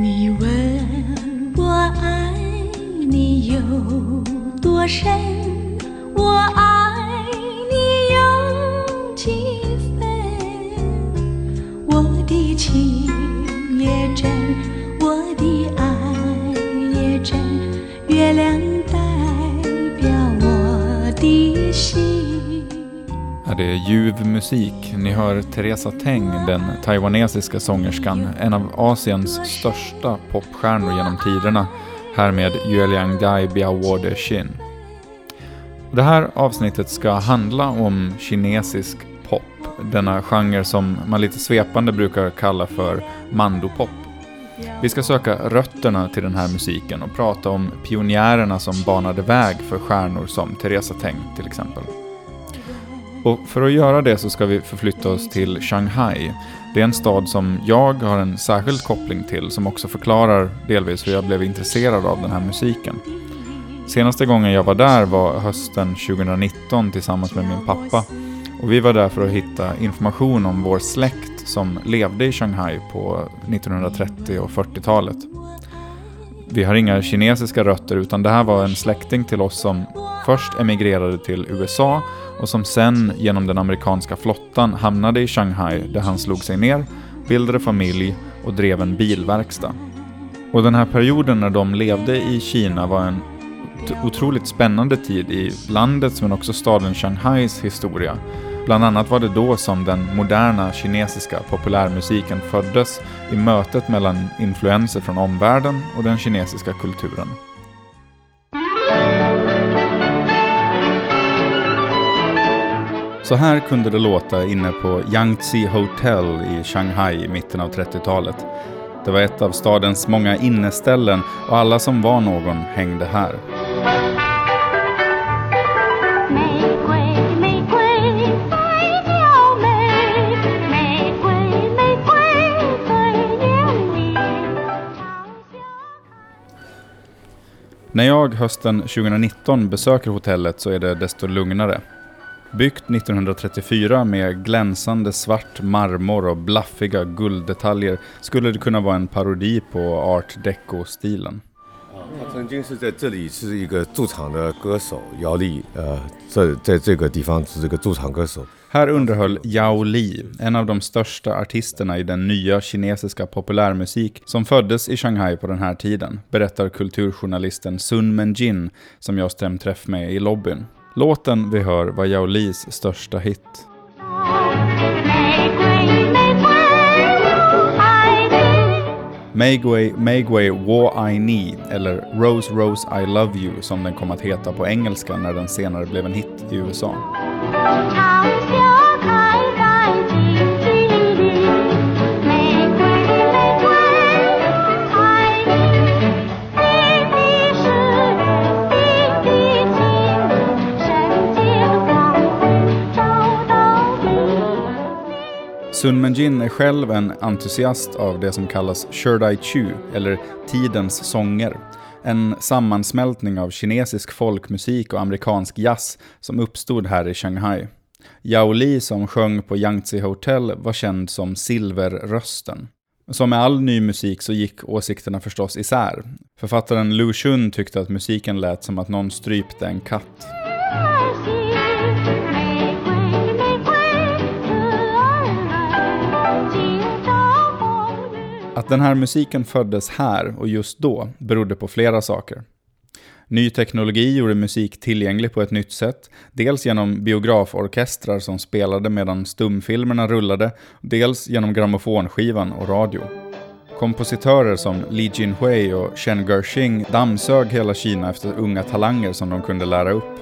你问我爱你有多深，我爱你有几分？我的情 det är ljuv musik. Ni hör Teresa Teng, den taiwanesiska sångerskan, en av Asiens största popstjärnor genom tiderna, här med Yueliang Dai Biao de Xin. Det här avsnittet ska handla om kinesisk pop, denna genre som man lite svepande brukar kalla för mandopop. Vi ska söka rötterna till den här musiken och prata om pionjärerna som banade väg för stjärnor som Teresa Teng till exempel. Och för att göra det så ska vi förflytta oss till Shanghai. Det är en stad som jag har en särskild koppling till som också förklarar delvis hur jag blev intresserad av den här musiken. Senaste gången jag var där var hösten 2019 tillsammans med min pappa. Och vi var där för att hitta information om vår släkt som levde i Shanghai på 1930 och 40-talet. Vi har inga kinesiska rötter utan det här var en släkting till oss som först emigrerade till USA och som sen genom den amerikanska flottan hamnade i Shanghai där han slog sig ner, bildade familj och drev en bilverkstad. Och den här perioden när de levde i Kina var en otroligt spännande tid i landets men också staden Shanghais historia. Bland annat var det då som den moderna kinesiska populärmusiken föddes i mötet mellan influenser från omvärlden och den kinesiska kulturen. Så här kunde det låta inne på Yangtze Hotel i Shanghai i mitten av 30-talet. Det var ett av stadens många inneställen och alla som var någon hängde här. När jag hösten 2019 besöker hotellet så är det desto lugnare. Byggt 1934 med glänsande svart marmor och blaffiga gulddetaljer skulle det kunna vara en parodi på art deco-stilen. 他曾经是在这里是一个驻场的歌手姚丽，呃，这在这个地方是这个驻场歌手。 Här underhöll Yao Li, en av de största artisterna i den nya kinesiska populärmusik som föddes i Shanghai på den här tiden, berättar kulturjournalisten Sun Menjin som jag stämt träff med i lobbyn. Låten vi hör var Yao Lis största hit. “Megway, megway, War I Need, eller Rose Rose I Love You som den kom att heta på engelska när den senare blev en hit i USA. Sun Menjin är själv en entusiast av det som kallas Shurdai Chu, eller tidens sånger. En sammansmältning av kinesisk folkmusik och amerikansk jazz som uppstod här i Shanghai. Yao Li som sjöng på Yangtze Hotel var känd som Silverrösten. Som med all ny musik så gick åsikterna förstås isär. Författaren Lu Xun tyckte att musiken lät som att någon strypte en katt. Att den här musiken föddes här och just då berodde på flera saker. Ny teknologi gjorde musik tillgänglig på ett nytt sätt, dels genom biograforkestrar som spelade medan stumfilmerna rullade, dels genom grammofonskivan och radio. Kompositörer som Li Jinhui och Chen Gershing dammsög hela Kina efter unga talanger som de kunde lära upp.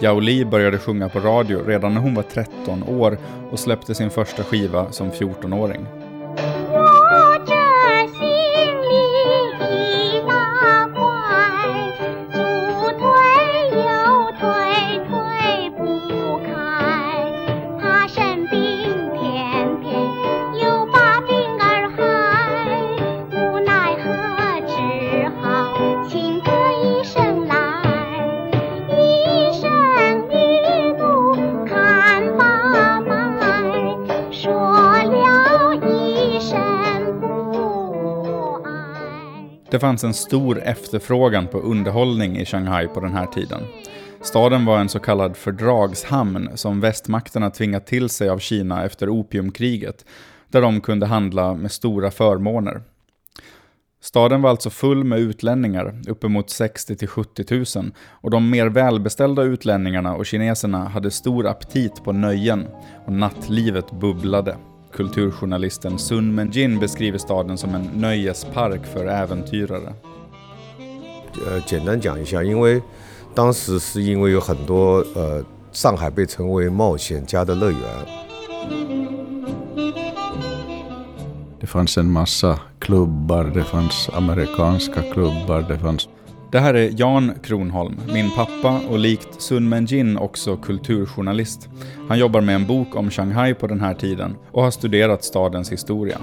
Yao Li började sjunga på radio redan när hon var 13 år och släppte sin första skiva som 14-åring. Det fanns en stor efterfrågan på underhållning i Shanghai på den här tiden. Staden var en så kallad fördragshamn som västmakterna tvingat till sig av Kina efter opiumkriget, där de kunde handla med stora förmåner. Staden var alltså full med utlänningar, uppemot 60 till 70 000, och de mer välbeställda utlänningarna och kineserna hade stor aptit på nöjen, och nattlivet bubblade. Kulturjournalisten Sun Menjin beskriver staden som en nöjespark för äventyrare. 呃，简单讲一下，因为当时是因为有很多呃，上海被称为冒险家的乐园， Det fanns en massa klubbar, det fanns amerikanska klubbar, det fanns det här är Jan Kronholm, min pappa och likt Sun Menjin också kulturjournalist. Han jobbar med en bok om Shanghai på den här tiden och har studerat stadens historia.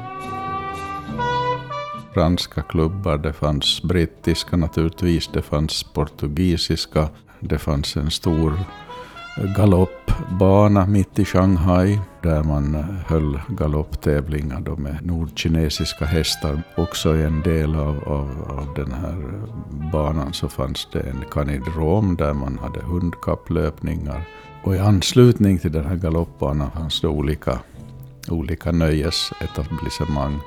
franska klubbar, det fanns brittiska naturligtvis, det fanns portugisiska, det fanns en stor galoppbana mitt i Shanghai där man höll galopptävlingar då med nordkinesiska hästar. Också i en del av, av, av den här banan så fanns det en kanidrom där man hade hundkapplöpningar. Och i anslutning till den här galoppbanan fanns det olika, olika nöjesetablissemang.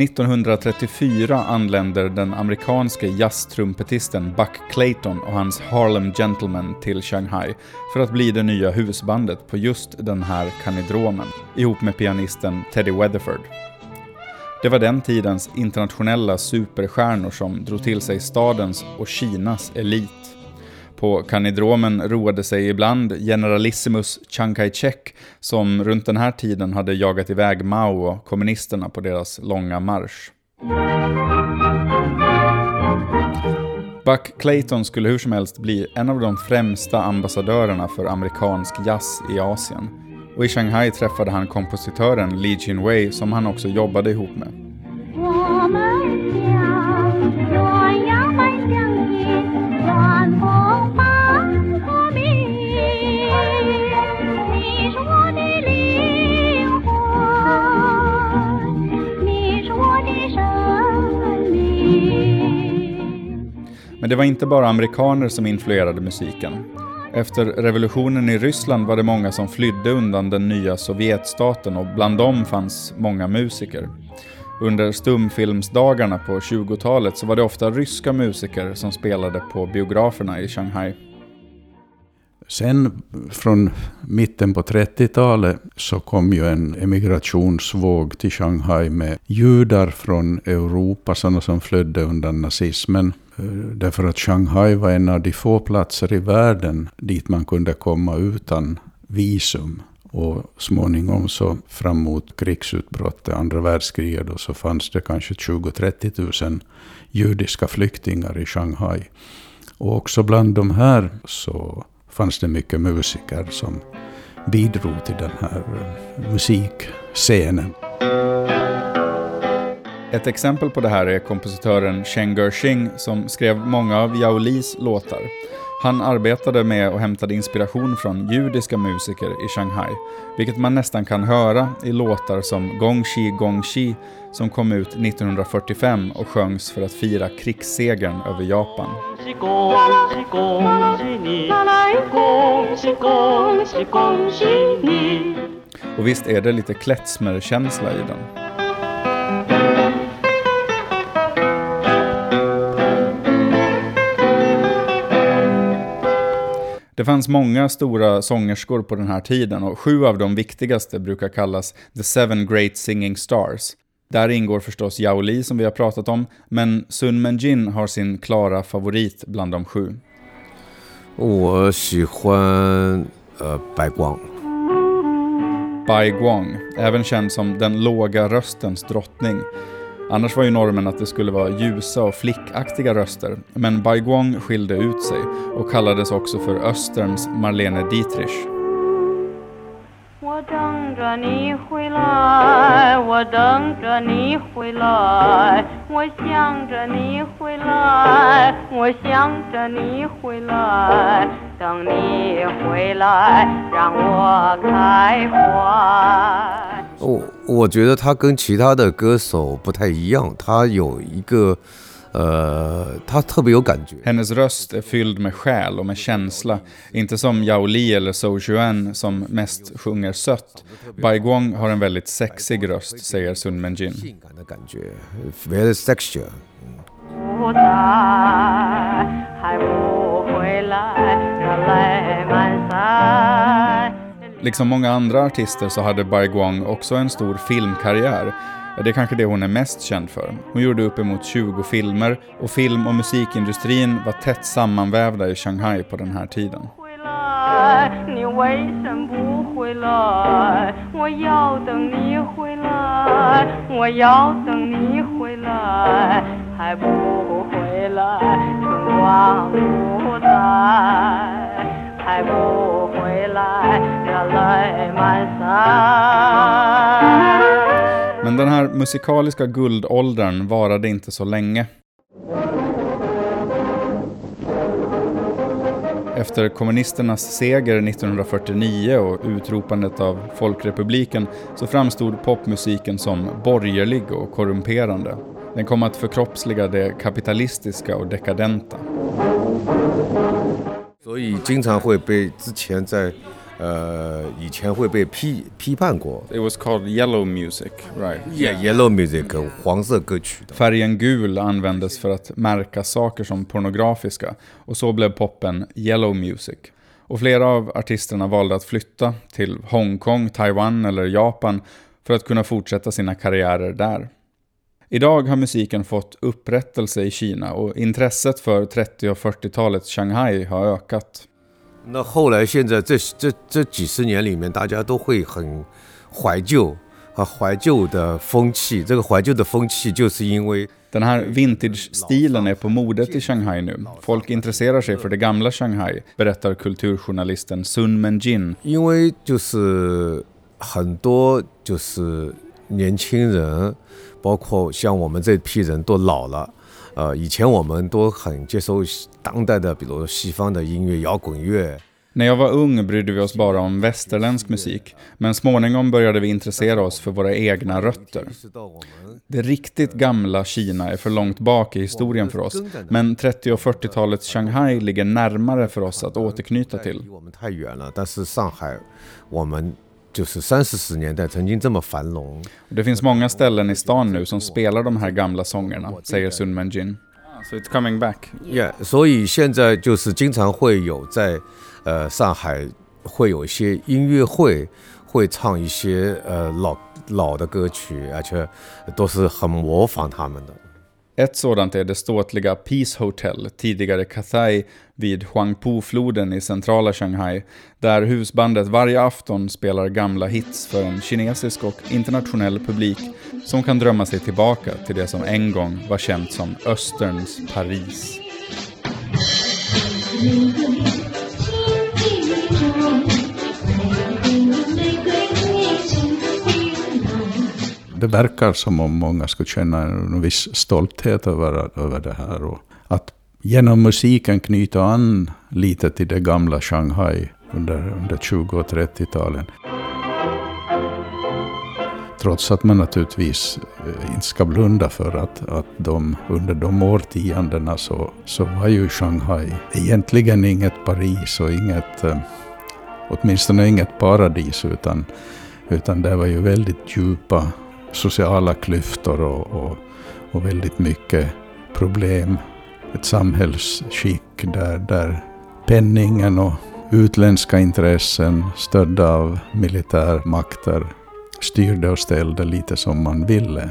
1934 anländer den amerikanske jazztrumpetisten Buck Clayton och hans Harlem Gentlemen till Shanghai för att bli det nya husbandet på just den här kanidromen, ihop med pianisten Teddy Weatherford. Det var den tidens internationella superstjärnor som drog till sig stadens och Kinas elit. På kanidromen roade sig ibland generalissimus Chiang Kai-shek som runt den här tiden hade jagat iväg Mao och kommunisterna på deras långa marsch. Buck Clayton skulle hur som helst bli en av de främsta ambassadörerna för amerikansk jazz i Asien. Och i Shanghai träffade han kompositören Li Jinwei som han också jobbade ihop med. Men det var inte bara amerikaner som influerade musiken. Efter revolutionen i Ryssland var det många som flydde undan den nya Sovjetstaten och bland dem fanns många musiker. Under stumfilmsdagarna på 20-talet så var det ofta ryska musiker som spelade på biograferna i Shanghai. Sen från mitten på 30-talet så kom ju en emigrationsvåg till Shanghai med judar från Europa, sådana som flydde undan nazismen. Därför att Shanghai var en av de få platser i världen dit man kunde komma utan visum. Och småningom så fram mot krigsutbrottet, andra världskriget, då, så fanns det kanske 20-30 000 judiska flyktingar i Shanghai. Och också bland de här så fanns det mycket musiker som bidrog till den här musikscenen. Ett exempel på det här är kompositören Chen Gershing som skrev många av Yao Lis låtar. Han arbetade med och hämtade inspiration från judiska musiker i Shanghai, vilket man nästan kan höra i låtar som Gongxi Gongxi som kom ut 1945 och sjöngs för att fira krigssegern över Japan. Och visst är det lite klezmer-känsla i den. Det fanns många stora sångerskor på den här tiden och sju av de viktigaste brukar kallas The Seven Great Singing Stars. Där ingår förstås Yao Li som vi har pratat om, men Sun Menjin har sin klara favorit bland de sju. 我喜欢呃白光。 Bai Guang, även känd som den låga röstens drottning. Annars var ju normen att det skulle vara ljusa och flickaktiga röster, men Bai Guang skilde ut sig och kallades också för Österns Marlene Dietrich. 我等着你回来，我等着你回来，我想着你回来，我想着你回来，等你回来让我开怀。 我我觉得他跟其他的歌手不太一样，他有一个，呃，他特别有感觉。 Hennes röst är fylld med själ och med känsla. Inte som Yao Li eller So Xuan som mest sjunger sött. Bai Guang har en väldigt sexig röst, säger Sun Menjin. 性感的感觉，very sexual。不在，还不回来，热泪满腮。 Liksom många andra artister så hade Bai Guang också en stor filmkarriär. Ja, Det är kanske det hon är mest känd för. Hon gjorde uppemot 20 filmer och film och musikindustrin var tätt sammanvävda i Shanghai på den här tiden. Mm. 来，你为什么不回来？我要等你回来，我要等你回来，还不回来，春光不在，还不回来，热泪满腮。 Men den här musikaliska guldåldern varade inte så länge. Efter kommunisternas seger 1949 och utropandet av Folkrepubliken så framstod popmusiken som borgerlig och korrumperande. Den kom att förkroppsliga det kapitalistiska och dekadenta. 所以经常会被之前在 呃以前会被批批判过。 It was called yellow music, right? Yeah, yellow music 黄色歌曲的。 Färgen gul användes för att märka saker som pornografiska och så blev poppen yellow music. Och flera av artisterna valde att flytta till Hongkong, Taiwan eller Japan för att kunna fortsätta sina karriärer där. Idag har musiken fått upprättelse i Kina och intresset för 30 och 40-talets Shanghai har ökat. 那后来现在这这这几十年里面，大家都会很怀旧啊，怀旧的风气。这个怀旧的风气，就是因为 Den här vintage-stilen är på modet i Shanghai nu. Folk intresserar sig för det gamla Shanghai, berättar kulturjournalisten Sun Menjin 因为就是很多就是年轻人，包括像我们这批人都老了。呃，以前我们都很接受当代的，比如说西方的音乐、摇滚乐。 När jag var ung brydde vi oss bara om västerländsk musik, men småningom började vi intressera oss för våra egna rötter. 知道我们 Det riktigt gamla Kina är för långt bak i historien för oss, men 30 och 40-talets Shanghai ligger närmare för oss att återknyta till. 就是三四十年代曾经这么繁荣。Det finns många ställen i stan nu som spelar de här gamla sångerna, säger Sun Menjin. So it's coming back. Yeah，所以现在就是经常会有在呃上海会有一些音乐会，会唱一些呃老老的歌曲，而且都是很模仿他们的。Ett sådant är det ståtliga Peace Hotel, tidigare Cathay, vid Huangpu-floden i centrala Shanghai, där husbandet varje afton spelar gamla hits för en kinesisk och internationell publik som kan drömma sig tillbaka till det som en gång var känt som Österns Paris. Det verkar som om många skulle känna en viss stolthet över, över det här. Och att genom musiken knyta an lite till det gamla Shanghai under, under 20 och 30-talen. Trots att man naturligtvis eh, inte ska blunda för att, att de, under de årtiondena så, så var ju Shanghai egentligen inget Paris och inget, eh, åtminstone inget paradis, utan, utan det var ju väldigt djupa sociala klyftor och, och, och väldigt mycket problem. Ett samhällsskick där, där penningen och utländska intressen stödda av militärmakter styrde och ställde lite som man ville.